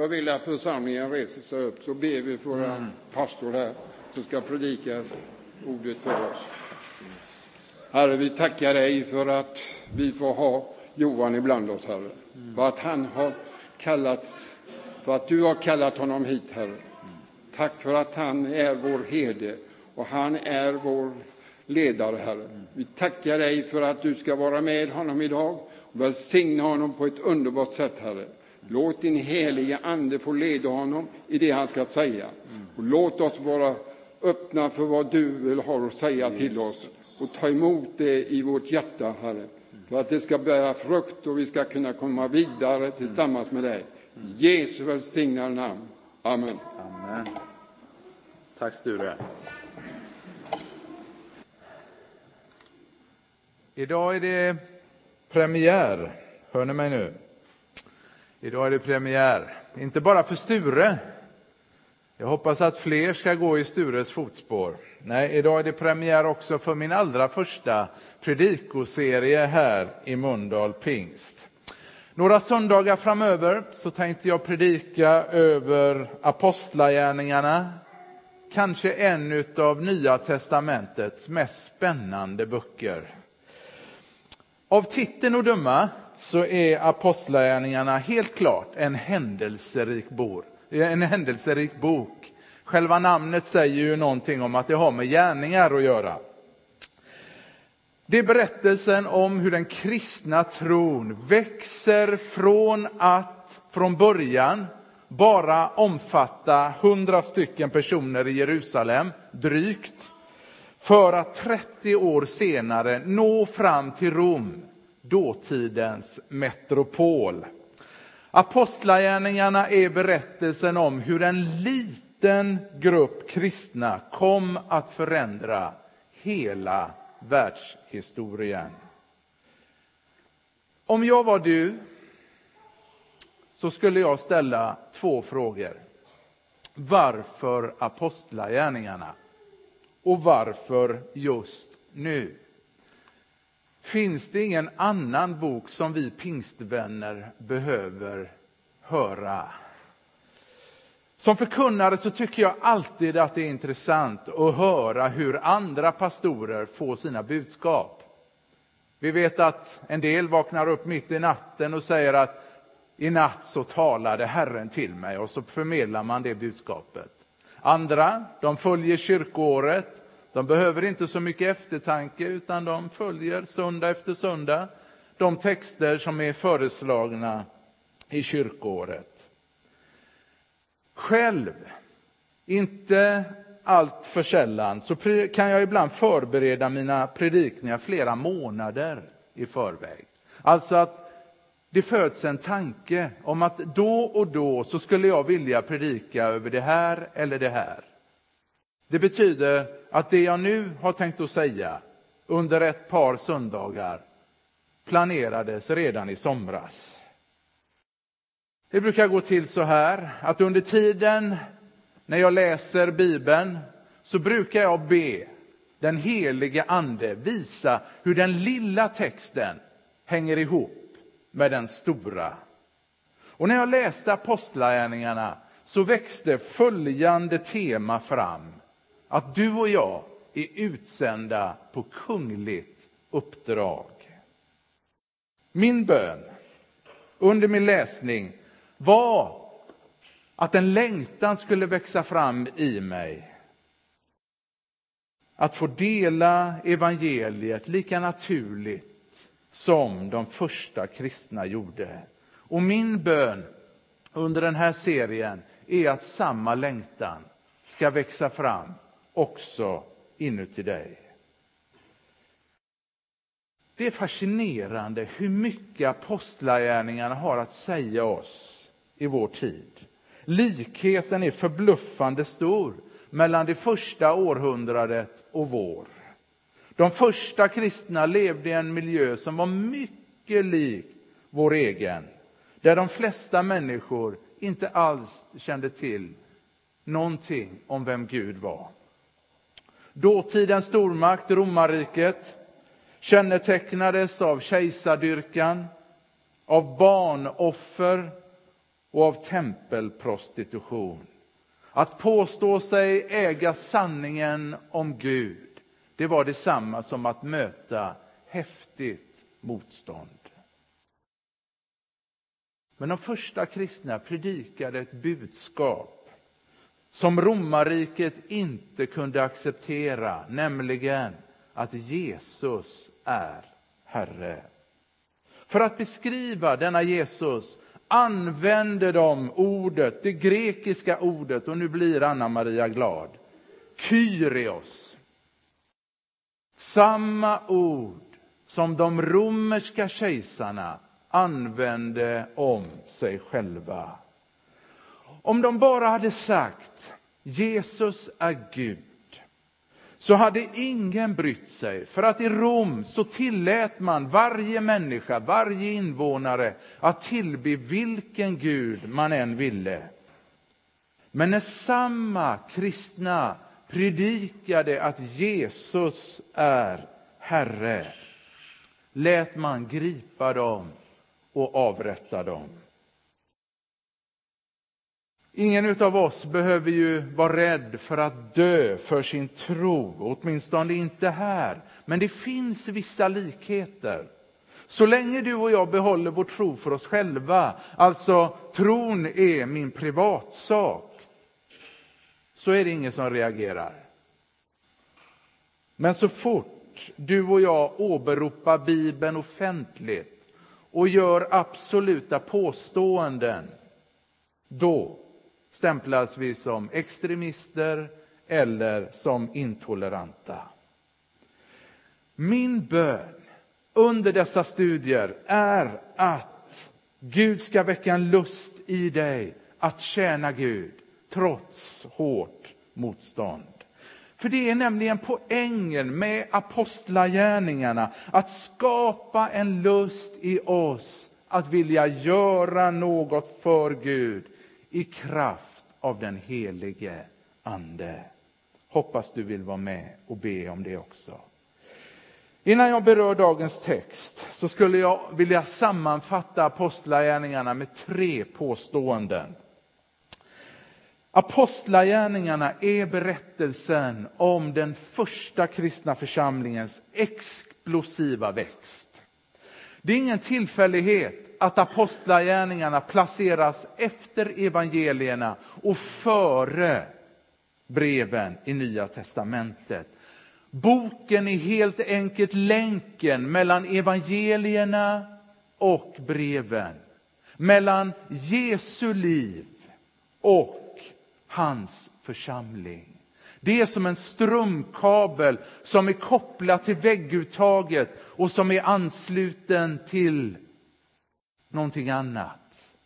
Jag vill att församlingen reser sig upp så ber vi för vår pastor här som ska predika ordet för oss. Herre, vi tackar dig för att vi får ha Johan ibland oss, Herre. För att han har kallats, för att du har kallat honom hit, Herre. Tack för att han är vår herde och han är vår ledare, Herre. Vi tackar dig för att du ska vara med honom idag och välsigna honom på ett underbart sätt, Herre. Låt din heliga Ande få leda honom i det han ska säga. Och låt oss vara öppna för vad du vill ha att säga till oss och ta emot det i vårt hjärta, Herre. För att det ska bära frukt och vi ska kunna komma vidare tillsammans med dig. I Jesu välsignade namn. Amen. Amen. Tack Sture. Idag är det premiär. Hör ni mig nu? Idag är det premiär. Inte bara för Sture. Jag hoppas att fler ska gå i Stures fotspår. Nej, idag är det premiär också för min allra första predikoserie här i Mundal Pingst. Några söndagar framöver så tänkte jag predika över Apostlagärningarna, kanske en av Nya testamentets mest spännande böcker. Av titeln att döma så är Apostlagärningarna helt klart en händelserik, bor, en händelserik bok. Själva namnet säger ju någonting om att det har med gärningar att göra. Det är berättelsen om hur den kristna tron växer från att från början bara omfatta hundra stycken personer i Jerusalem, drygt, för att 30 år senare nå fram till Rom, dåtidens metropol. Apostlagärningarna är berättelsen om hur en liten grupp kristna kom att förändra hela världshistorien. Om jag var du så skulle jag ställa två frågor. Varför Apostlagärningarna? Och varför just nu? Finns det ingen annan bok som vi pingstvänner behöver höra? Som förkunnare så tycker jag alltid att det är intressant att höra hur andra pastorer får sina budskap. Vi vet att en del vaknar upp mitt i natten och säger att i natt så talade Herren till mig och så förmedlar man det budskapet. Andra, de följer kyrkoåret. De behöver inte så mycket eftertanke utan de följer söndag efter söndag de texter som är föreslagna i kyrkoåret. Själv, inte allt för sällan, så kan jag ibland förbereda mina predikningar flera månader i förväg. Alltså att det föds en tanke om att då och då så skulle jag vilja predika över det här eller det här. Det betyder att det jag nu har tänkt att säga under ett par söndagar planerades redan i somras. Det brukar gå till så här att under tiden när jag läser Bibeln så brukar jag be den helige Ande visa hur den lilla texten hänger ihop med den stora. Och när jag läste Apostlagärningarna så växte följande tema fram. Att du och jag är utsända på kungligt uppdrag. Min bön under min läsning var att en längtan skulle växa fram i mig. Att få dela evangeliet lika naturligt som de första kristna gjorde. Och min bön under den här serien är att samma längtan ska växa fram också inuti dig. Det är fascinerande hur mycket apostlagärningarna har att säga oss i vår tid. Likheten är förbluffande stor mellan det första århundradet och vår. De första kristna levde i en miljö som var mycket lik vår egen. Där de flesta människor inte alls kände till någonting om vem Gud var. Dåtidens stormakt, romarriket, kännetecknades av kejsardyrkan, av barnoffer och av tempelprostitution. Att påstå sig äga sanningen om Gud, det var detsamma som att möta häftigt motstånd. Men de första kristna predikade ett budskap som romarriket inte kunde acceptera, nämligen att Jesus är Herre. För att beskriva denna Jesus använder de ordet, det grekiska ordet, och nu blir Anna-Maria glad, Kyrios. Samma ord som de romerska kejsarna använde om sig själva. Om de bara hade sagt Jesus är Gud så hade ingen brytt sig. För att i Rom så tillät man varje människa, varje invånare att tillbe vilken gud man än ville. Men när samma kristna predikade att Jesus är Herre lät man gripa dem och avrätta dem. Ingen av oss behöver ju vara rädd för att dö för sin tro, åtminstone inte här. Men det finns vissa likheter. Så länge du och jag behåller vår tro för oss själva, alltså tron är min privatsak, så är det ingen som reagerar. Men så fort du och jag åberopar Bibeln offentligt och gör absoluta påståenden, då stämplas vi som extremister eller som intoleranta. Min bön under dessa studier är att Gud ska väcka en lust i dig att tjäna Gud trots hårt motstånd. För det är nämligen poängen med apostlagärningarna, att skapa en lust i oss att vilja göra något för Gud i kraft av den helige Ande. Hoppas du vill vara med och be om det också. Innan jag berör dagens text så skulle jag vilja sammanfatta apostlagärningarna med tre påståenden. Apostlagärningarna är berättelsen om den första kristna församlingens explosiva växt. Det är ingen tillfällighet att apostlagärningarna placeras efter evangelierna och före breven i Nya testamentet. Boken är helt enkelt länken mellan evangelierna och breven. Mellan Jesu liv och hans församling. Det är som en strömkabel som är kopplad till vägguttaget och som är ansluten till någonting annat.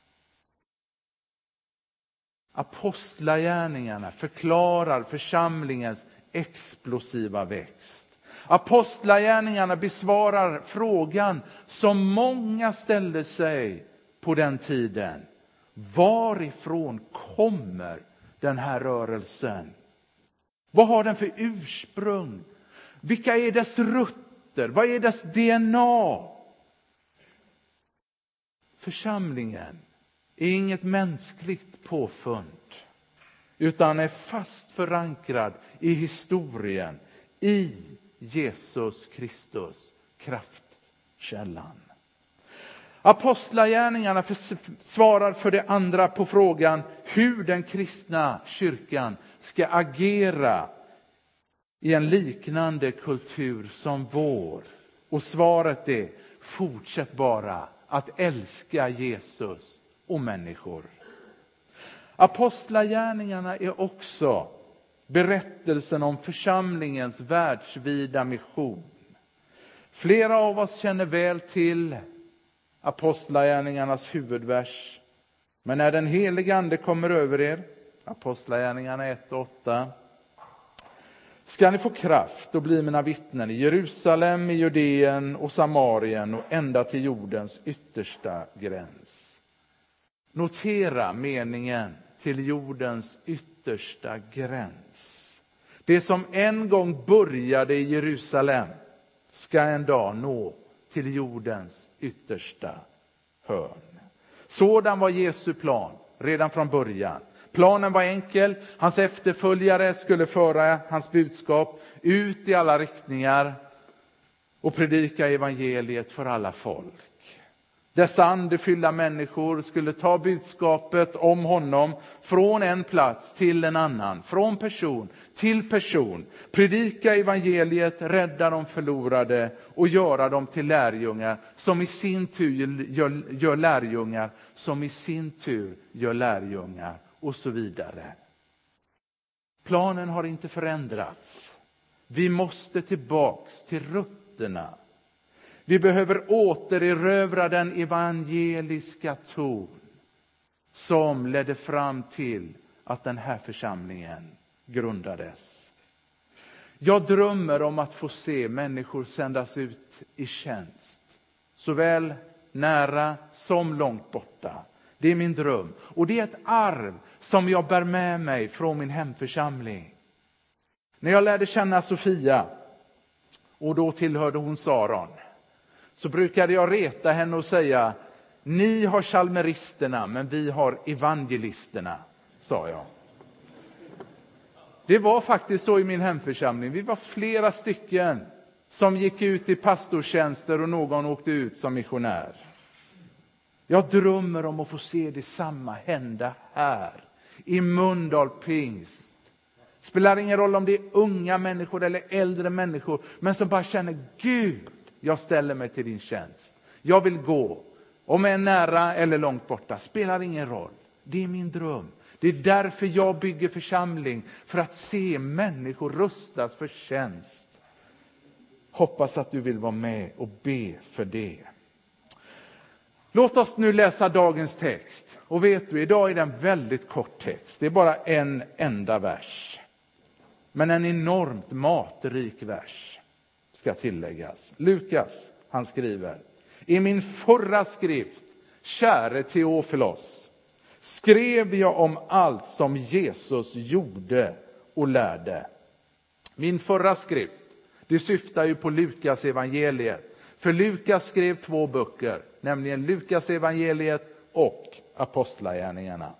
Apostlagärningarna förklarar församlingens explosiva växt. Apostlagärningarna besvarar frågan som många ställde sig på den tiden. Varifrån kommer den här rörelsen? Vad har den för ursprung? Vilka är dess rötter? Vad är dess DNA? Församlingen är inget mänskligt påfund utan är fast förankrad i historien, i Jesus Kristus, kraftkällan. Apostlagärningarna svarar för det andra på frågan hur den kristna kyrkan ska agera i en liknande kultur som vår. Och svaret är fortsätt bara att älska Jesus och människor. Apostlagärningarna är också berättelsen om församlingens världsvida mission. Flera av oss känner väl till Apostlagärningarnas huvudvers. Men när den helige Ande kommer över er, Apostlagärningarna 1 och 8, ska ni få kraft och bli mina vittnen i Jerusalem, i Judeen och Samarien och ända till jordens yttersta gräns. Notera meningen till jordens yttersta gräns. Det som en gång började i Jerusalem ska en dag nå till jordens yttersta hörn. Sådan var Jesu plan redan från början. Planen var enkel. Hans efterföljare skulle föra hans budskap ut i alla riktningar och predika evangeliet för alla folk. Dessa andefyllda människor skulle ta budskapet om honom från en plats till en annan, från person till person, predika evangeliet, rädda de förlorade och göra dem till lärjungar som i sin tur gör, lärjungar, som i sin tur gör lärjungar och så vidare. Planen har inte förändrats. Vi måste tillbaks till rötterna vi behöver återerövra den evangeliska ton som ledde fram till att den här församlingen grundades. Jag drömmer om att få se människor sändas ut i tjänst, såväl nära som långt borta. Det är min dröm. Och det är ett arv som jag bär med mig från min hemförsamling. När jag lärde känna Sofia, och då tillhörde hon Saron, så brukade jag reta henne och säga ni har salmeristerna, men vi har evangelisterna, sa jag. Det var faktiskt så i min hemförsamling. Vi var flera stycken som gick ut i pastortjänster och någon åkte ut som missionär. Jag drömmer om att få se detsamma hända här, i Mundal pingst. Spelar ingen roll om det är unga människor eller äldre människor, men som bara känner Gud, jag ställer mig till din tjänst. Jag vill gå. Om jag är nära eller långt borta, spelar ingen roll. Det är min dröm. Det är därför jag bygger församling, för att se människor rustas för tjänst. Hoppas att du vill vara med och be för det. Låt oss nu läsa dagens text. Och vet du, idag är det en väldigt kort text. Det är bara en enda vers. Men en enormt matrik vers ska tilläggas. Lukas, han skriver, i min förra skrift, käre Teofilos, skrev jag om allt som Jesus gjorde och lärde. Min förra skrift, det syftar ju på Lukas evangeliet. För Lukas skrev två böcker, nämligen Lukas evangeliet och Apostlagärningarna.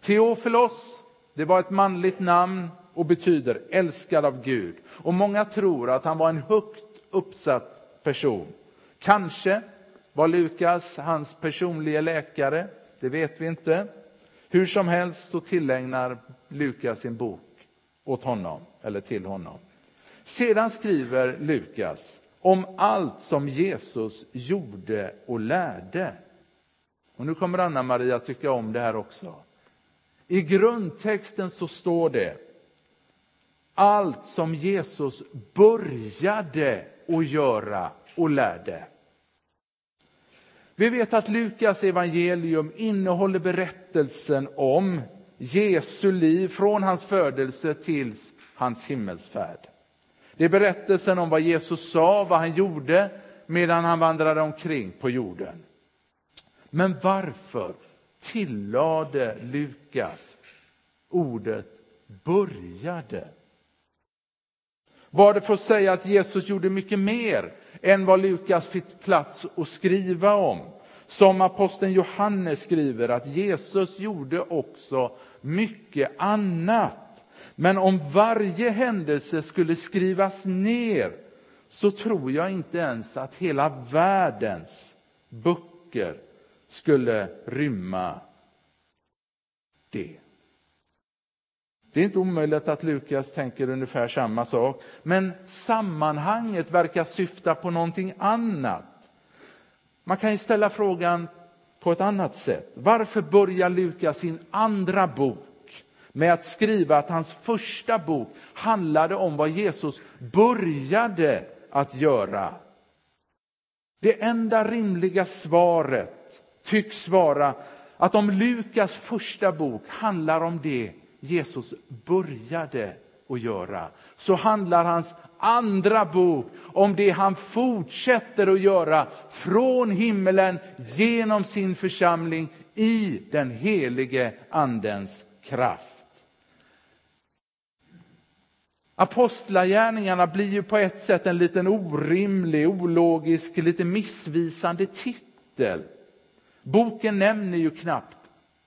Teofilos, det var ett manligt namn och betyder älskad av Gud. Och många tror att han var en högt uppsatt person. Kanske var Lukas hans personliga läkare, det vet vi inte. Hur som helst så tillägnar Lukas sin bok åt honom, eller till honom. Sedan skriver Lukas om allt som Jesus gjorde och lärde. Och nu kommer Anna-Maria tycka om det här också. I grundtexten så står det allt som Jesus började att göra och lärde. Vi vet att Lukas evangelium innehåller berättelsen om Jesu liv från hans födelse till hans himmelsfärd. Det är berättelsen om vad Jesus sa, vad han gjorde medan han vandrade omkring på jorden. Men varför tillade Lukas ordet började? Var det för att säga att Jesus gjorde mycket mer än vad Lukas fick plats att skriva om? Som aposteln Johannes skriver att Jesus gjorde också mycket annat. Men om varje händelse skulle skrivas ner så tror jag inte ens att hela världens böcker skulle rymma det. Det är inte omöjligt att Lukas tänker ungefär samma sak, men sammanhanget verkar syfta på någonting annat. Man kan ju ställa frågan på ett annat sätt. Varför börjar Lukas sin andra bok med att skriva att hans första bok handlade om vad Jesus började att göra? Det enda rimliga svaret tycks vara att om Lukas första bok handlar om det Jesus började att göra, så handlar hans andra bok om det han fortsätter att göra från himmelen genom sin församling i den helige Andens kraft. Apostlagärningarna blir ju på ett sätt en liten orimlig, ologisk, lite missvisande titel. Boken nämner ju knappt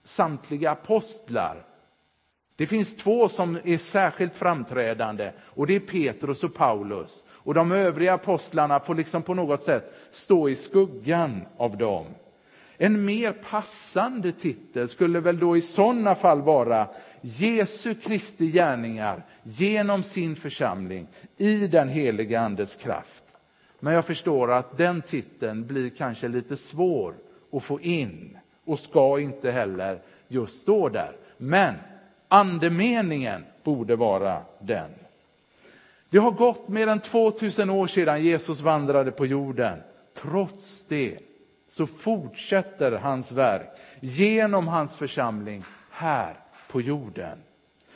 samtliga apostlar. Det finns två som är särskilt framträdande och det är Petrus och Paulus. Och de övriga apostlarna får liksom på något sätt stå i skuggan av dem. En mer passande titel skulle väl då i sådana fall vara Jesu Kristi gärningar genom sin församling i den heliga Andes kraft. Men jag förstår att den titeln blir kanske lite svår att få in och ska inte heller just stå där. Men andemeningen borde vara den. Det har gått mer än 2000 år sedan Jesus vandrade på jorden. Trots det så fortsätter hans verk genom hans församling här på jorden.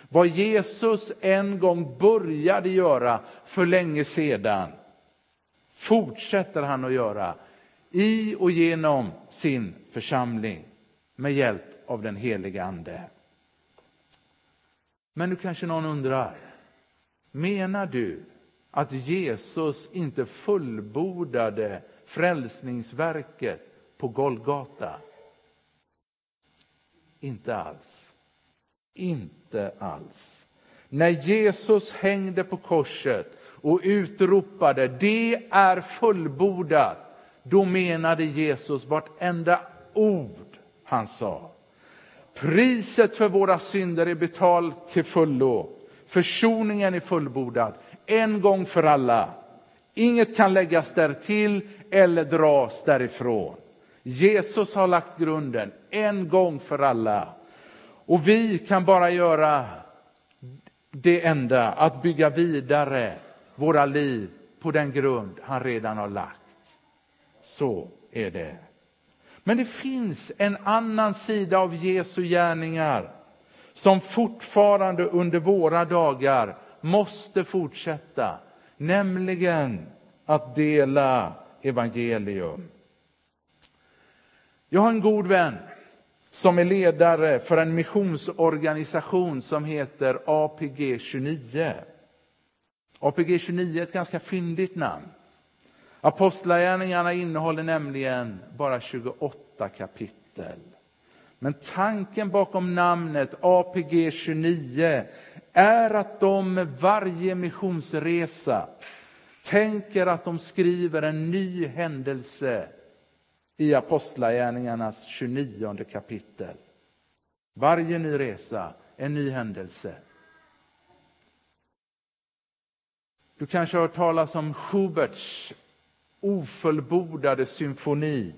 Vad Jesus en gång började göra för länge sedan fortsätter han att göra i och genom sin församling med hjälp av den heliga Ande. Men nu kanske någon undrar, menar du att Jesus inte fullbordade frälsningsverket på Golgata? Inte alls. Inte alls. När Jesus hängde på korset och utropade det är fullbordat, då menade Jesus vartenda ord han sa. Priset för våra synder är betalt till fullo. Försoningen är fullbordad, en gång för alla. Inget kan läggas därtill eller dras därifrån. Jesus har lagt grunden en gång för alla. Och vi kan bara göra det enda, att bygga vidare våra liv på den grund han redan har lagt. Så är det. Men det finns en annan sida av Jesu gärningar som fortfarande under våra dagar måste fortsätta, nämligen att dela evangelium. Jag har en god vän som är ledare för en missionsorganisation som heter APG 29. APG 29 är ett ganska fyndigt namn. Apostlagärningarna innehåller nämligen bara 28 kapitel. Men tanken bakom namnet APG 29 är att de med varje missionsresa tänker att de skriver en ny händelse i Apostlagärningarnas 29 kapitel. Varje ny resa, en ny händelse. Du kanske har hört talas om Schuberts ofullbordade symfoni.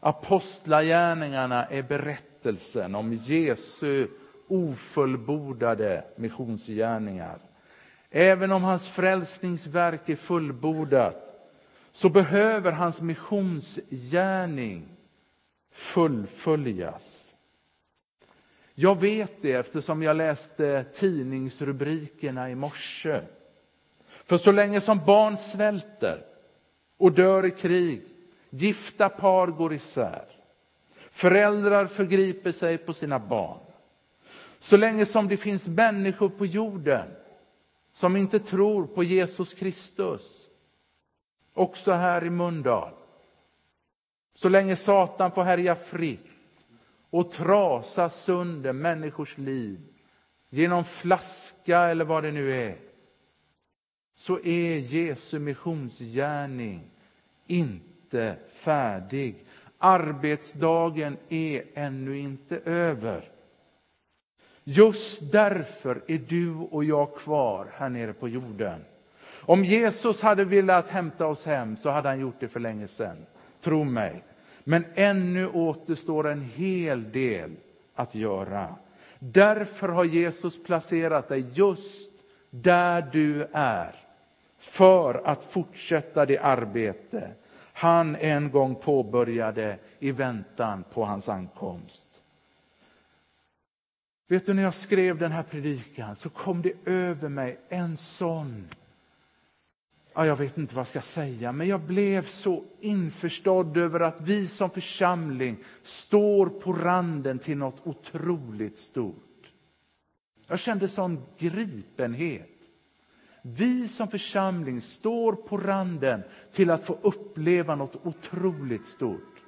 Apostlagärningarna är berättelsen om Jesu ofullbordade missionsgärningar. Även om hans frälsningsverk är fullbordat så behöver hans missionsgärning fullföljas. Jag vet det eftersom jag läste tidningsrubrikerna i morse. För så länge som barn svälter och dör i krig, gifta par går isär, föräldrar förgriper sig på sina barn. Så länge som det finns människor på jorden som inte tror på Jesus Kristus, också här i Mundal. Så länge Satan får härja fritt och trasa sönder människors liv genom flaska eller vad det nu är, så är Jesu missionsgärning inte färdig. Arbetsdagen är ännu inte över. Just därför är du och jag kvar här nere på jorden. Om Jesus hade velat hämta oss hem så hade han gjort det för länge sedan. Tro mig. Men ännu återstår en hel del att göra. Därför har Jesus placerat dig just där du är för att fortsätta det arbete han en gång påbörjade i väntan på hans ankomst. Vet du, när jag skrev den här predikan så kom det över mig en sån ja, jag vet inte vad jag ska säga, men jag blev så införstådd över att vi som församling står på randen till något otroligt stort. Jag kände sån gripenhet. Vi som församling står på randen till att få uppleva något otroligt stort.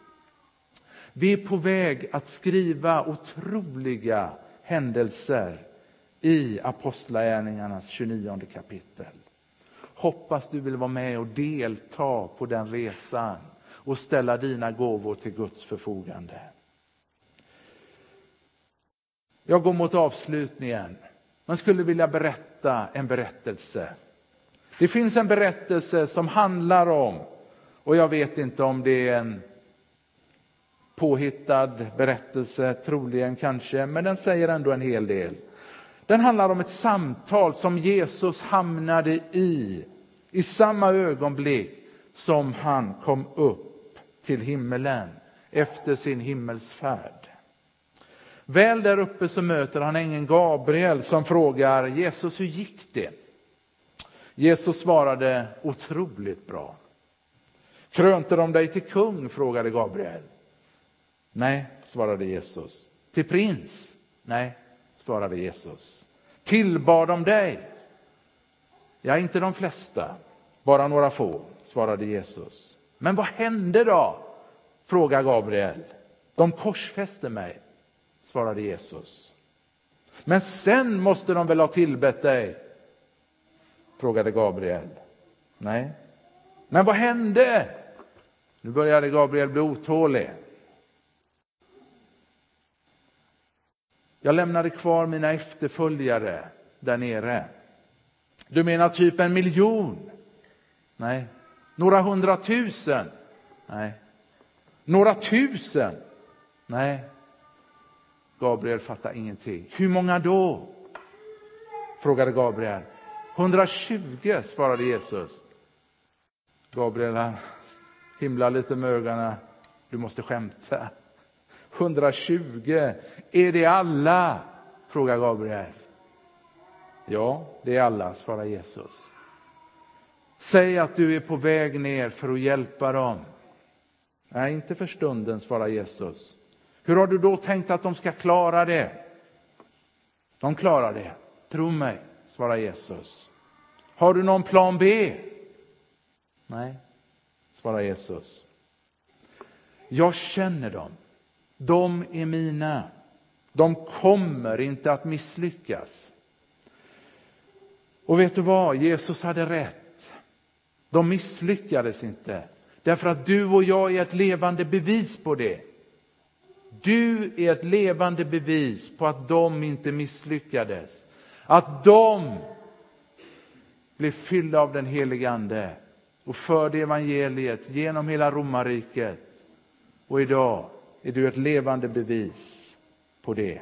Vi är på väg att skriva otroliga händelser i Apostlagärningarnas 29 kapitel. Hoppas du vill vara med och delta på den resan och ställa dina gåvor till Guds förfogande. Jag går mot avslutningen. Man skulle vilja berätta en berättelse. Det finns en berättelse som handlar om, och jag vet inte om det är en påhittad berättelse, troligen kanske, men den säger ändå en hel del. Den handlar om ett samtal som Jesus hamnade i, i samma ögonblick som han kom upp till himmelen efter sin himmelsfärd. Väl där uppe så möter han ängeln Gabriel som frågar Jesus, hur gick det? Jesus svarade otroligt bra. Krönte de dig till kung? frågade Gabriel. Nej, svarade Jesus. Till prins? Nej, svarade Jesus. Tillbad de dig? Ja, inte de flesta, bara några få, svarade Jesus. Men vad hände då? frågade Gabriel. De korsfäste mig, svarade Jesus. Men sen måste de väl ha tillbett dig? frågade Gabriel. Nej. Men vad hände? Nu började Gabriel bli otålig. Jag lämnade kvar mina efterföljare där nere. Du menar typ en miljon? Nej. Några hundratusen? Nej. Några tusen? Nej. Gabriel fattar ingenting. Hur många då? frågade Gabriel. 120, svarade Jesus. Gabriel himlar lite med ögonen. Du måste skämta. 120, är det alla? frågar Gabriel. Ja, det är alla, svarar Jesus. Säg att du är på väg ner för att hjälpa dem. Nej, inte för stunden, svarar Jesus. Hur har du då tänkt att de ska klara det? De klarar det, tro mig, svarar Jesus. Har du någon plan B? Nej, svarar Jesus. Jag känner dem. De är mina. De kommer inte att misslyckas. Och vet du vad? Jesus hade rätt. De misslyckades inte. Därför att du och jag är ett levande bevis på det. Du är ett levande bevis på att de inte misslyckades. Att de blev fyllda av den helige Ande och förde evangeliet genom hela romarriket. Och idag är du ett levande bevis på det.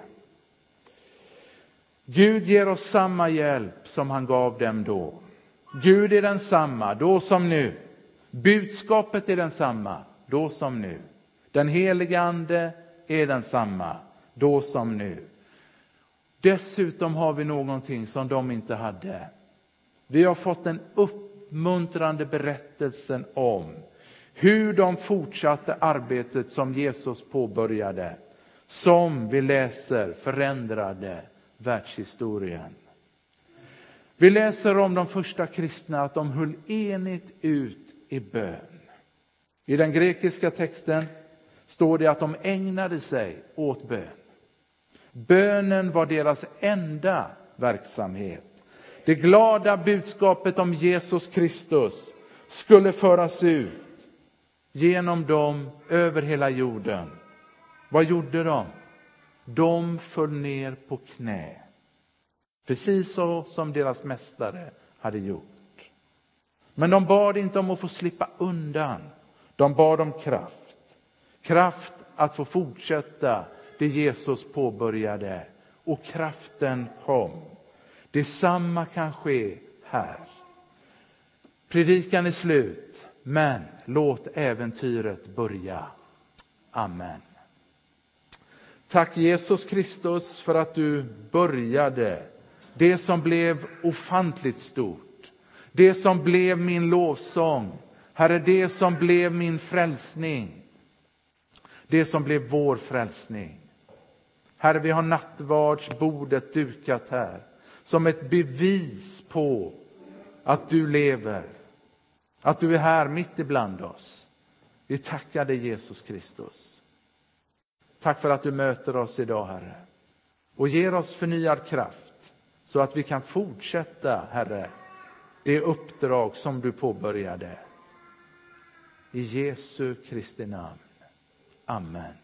Gud ger oss samma hjälp som han gav dem då. Gud är densamma, då som nu. Budskapet är densamma, då som nu. Den helige Ande är densamma, då som nu. Dessutom har vi någonting som de inte hade. Vi har fått den uppmuntrande berättelsen om hur de fortsatte arbetet som Jesus påbörjade, som vi läser förändrade världshistorien. Vi läser om de första kristna att de höll enigt ut i bön. I den grekiska texten står det att de ägnade sig åt bön. Bönen var deras enda verksamhet. Det glada budskapet om Jesus Kristus skulle föras ut genom dem över hela jorden. Vad gjorde de? De föll ner på knä. Precis så som deras mästare hade gjort. Men de bad inte om att få slippa undan. De bad om kraft. Kraft att få fortsätta det Jesus påbörjade. Och kraften kom. Detsamma kan ske här. Predikan är slut, men låt äventyret börja. Amen. Tack Jesus Kristus för att du började det som blev ofantligt stort. Det som blev min lovsång. Herre, det som blev min frälsning. Det som blev vår frälsning. Herre, vi har nattvardsbordet dukat här som ett bevis på att du lever, att du är här mitt ibland oss. Vi tackar dig Jesus Kristus. Tack för att du möter oss idag, Herre. Och ger oss förnyad kraft så att vi kan fortsätta, Herre, det uppdrag som du påbörjade. I Jesu Kristi namn. Amen.